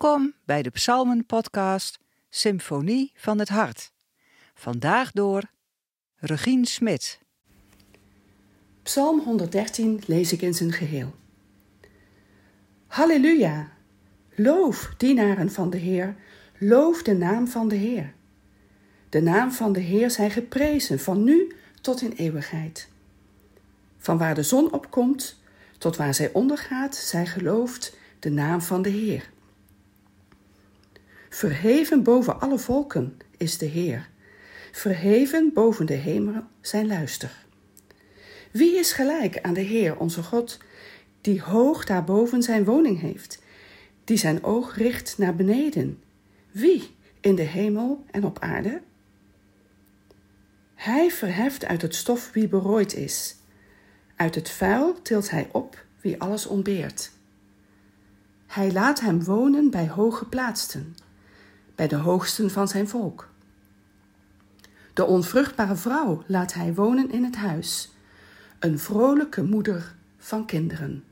Welkom bij de Psalmen-podcast Symfonie van het Hart. Vandaag door Regine Smit. Psalm 113 lees ik in zijn geheel. Halleluja! Loof, dienaren van de Heer, loof de naam van de Heer. De naam van de Heer zij geprezen, van nu tot in eeuwigheid. Van waar de zon opkomt tot waar zij ondergaat, zij gelooft de naam van de Heer. Verheven boven alle volken is de Heer. Verheven boven de hemel zijn luister. Wie is gelijk aan de Heer, onze God, die hoog daarboven zijn woning heeft, die zijn oog richt naar beneden? Wie in de hemel en op aarde? Hij verheft uit het stof wie berooid is. Uit het vuil tilt hij op wie alles ontbeert. Hij laat hem wonen bij hooggeplaatsten bij de hoogsten van zijn volk. De onvruchtbare vrouw laat hij wonen in het huis, een vrolijke moeder van kinderen.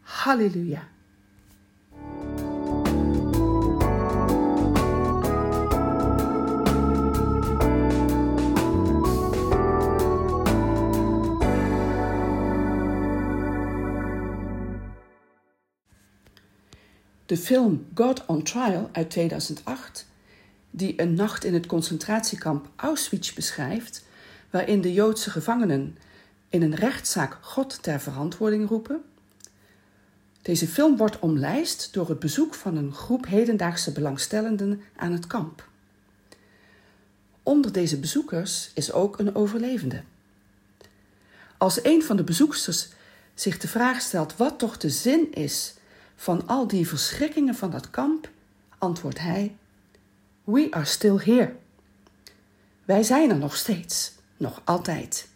Halleluja. De film God on Trial uit 2008, die een nacht in het concentratiekamp Auschwitz beschrijft, waarin de Joodse gevangenen in een rechtszaak God ter verantwoording roepen. Deze film wordt omlijst door het bezoek van een groep hedendaagse belangstellenden aan het kamp. Onder deze bezoekers is ook een overlevende. Als een van de bezoeksters zich de vraag stelt wat toch de zin is van al die verschrikkingen van dat kamp, antwoordt hij: We are still here. Wij zijn er nog steeds, nog altijd.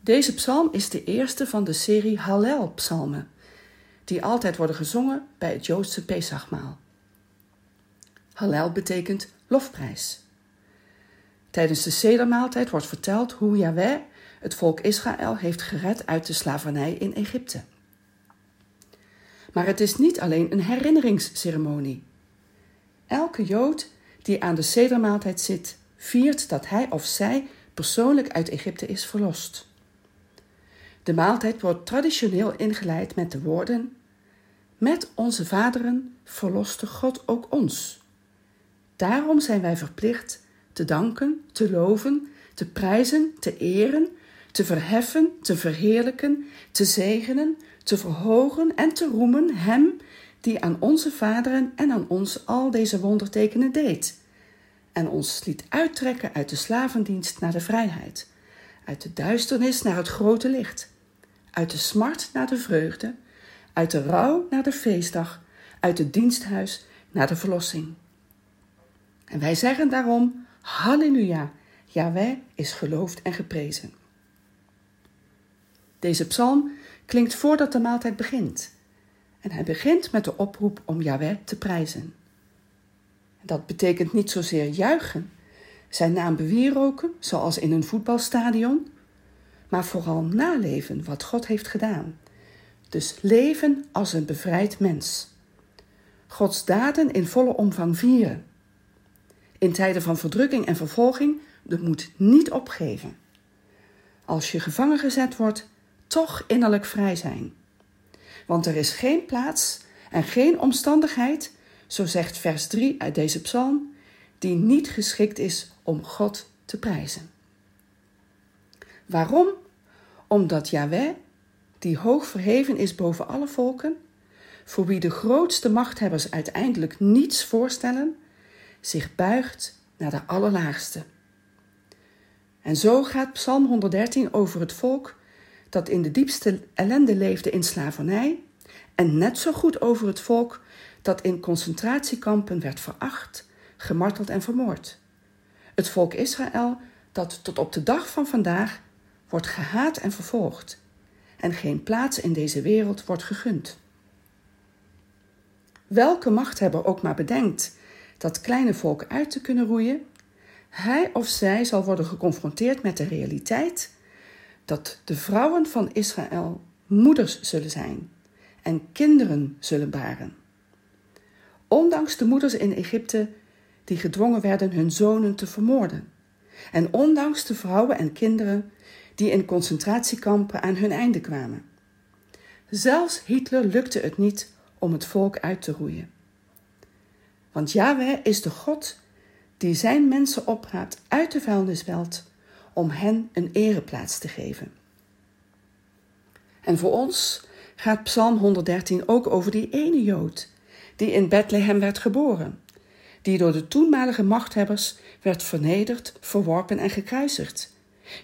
Deze psalm is de eerste van de serie Hallel-psalmen, die altijd worden gezongen bij het Joodse Pesachmaal. Hallel betekent lofprijs. Tijdens de sedermaaltijd wordt verteld hoe Yahweh het volk Israël heeft gered uit de slavernij in Egypte. Maar het is niet alleen een herinneringsceremonie. Elke Jood die aan de sedermaaltijd zit, viert dat hij of zij persoonlijk uit Egypte is verlost. De maaltijd wordt traditioneel ingeleid met de woorden: Met onze vaderen verloste God ook ons. Daarom zijn wij verplicht te danken, te loven, te prijzen, te eren, te verheffen, te verheerlijken, te zegenen, te verhogen en te roemen Hem die aan onze vaderen en aan ons al deze wondertekenen deed en ons liet uittrekken uit de slavendienst naar de vrijheid, uit de duisternis naar het grote licht, uit de smart naar de vreugde, uit de rouw naar de feestdag, uit het diensthuis naar de verlossing. En wij zeggen daarom: Halleluja, Yahweh is geloofd en geprezen. Deze psalm klinkt voordat de maaltijd begint. En hij begint met de oproep om Yahweh te prijzen. Dat betekent niet zozeer juichen, zijn naam bewieroken, zoals in een voetbalstadion, maar vooral naleven wat God heeft gedaan. Dus leven als een bevrijd mens. Gods daden in volle omvang vieren. In tijden van verdrukking en vervolging de moed niet opgeven. Als je gevangen gezet wordt, toch innerlijk vrij zijn. Want er is geen plaats en geen omstandigheid, zo zegt vers 3 uit deze psalm, die niet geschikt is om God te prijzen. Waarom? Omdat Yahweh, die hoog verheven is boven alle volken, voor wie de grootste machthebbers uiteindelijk niets voorstellen, zich buigt naar de allerlaagste. En zo gaat Psalm 113 over het volk dat in de diepste ellende leefde in slavernij, en net zo goed over het volk dat in concentratiekampen werd veracht, gemarteld en vermoord. Het volk Israël dat tot op de dag van vandaag wordt gehaat en vervolgd en geen plaats in deze wereld wordt gegund. Welke machthebber ook maar bedenkt dat kleine volk uit te kunnen roeien, hij of zij zal worden geconfronteerd met de realiteit dat de vrouwen van Israël moeders zullen zijn en kinderen zullen baren. ondanks de moeders in Egypte die gedwongen werden hun zonen te vermoorden, en ondanks de vrouwen en kinderen die in concentratiekampen aan hun einde kwamen. Zelfs Hitler lukte het niet om het volk uit te roeien. Want Yahweh is de God die zijn mensen opraapt uit de vuilnisbelt om hen een ereplaats te geven. En voor ons gaat Psalm 113 ook over die ene Jood die in Bethlehem werd geboren, die door de toenmalige machthebbers werd vernederd, verworpen en gekruisigd,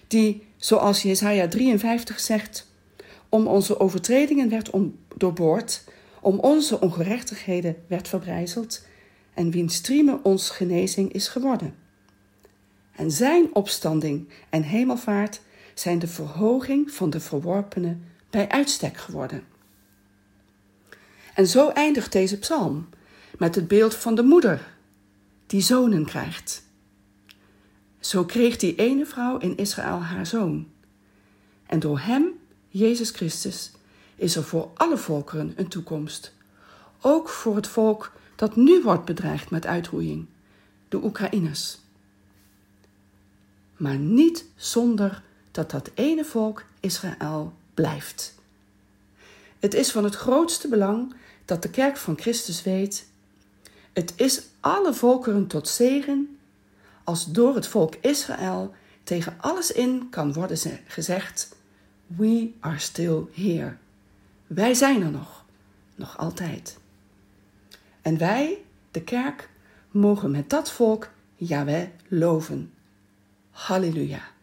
die, zoals Jesaja 53 zegt, om onze overtredingen werd doorboord, om onze ongerechtigheden werd verbrijzeld en wiens striemen ons genezing is geworden. En zijn opstanding en hemelvaart zijn de verhoging van de verworpenen bij uitstek geworden. En zo eindigt deze psalm met het beeld van de moeder die zonen krijgt. Zo kreeg die ene vrouw in Israël haar zoon. En door hem, Jezus Christus, is er voor alle volkeren een toekomst. Ook voor het volk dat nu wordt bedreigd met uitroeiing, de Oekraïners. Maar niet zonder dat dat ene volk Israël blijft. Het is van het grootste belang dat de kerk van Christus weet: het is alle volkeren tot zegen als door het volk Israël tegen alles in kan worden gezegd: We are still here. Wij zijn er nog, nog altijd. En wij, de kerk, mogen met dat volk Yahweh loven. Halleluja.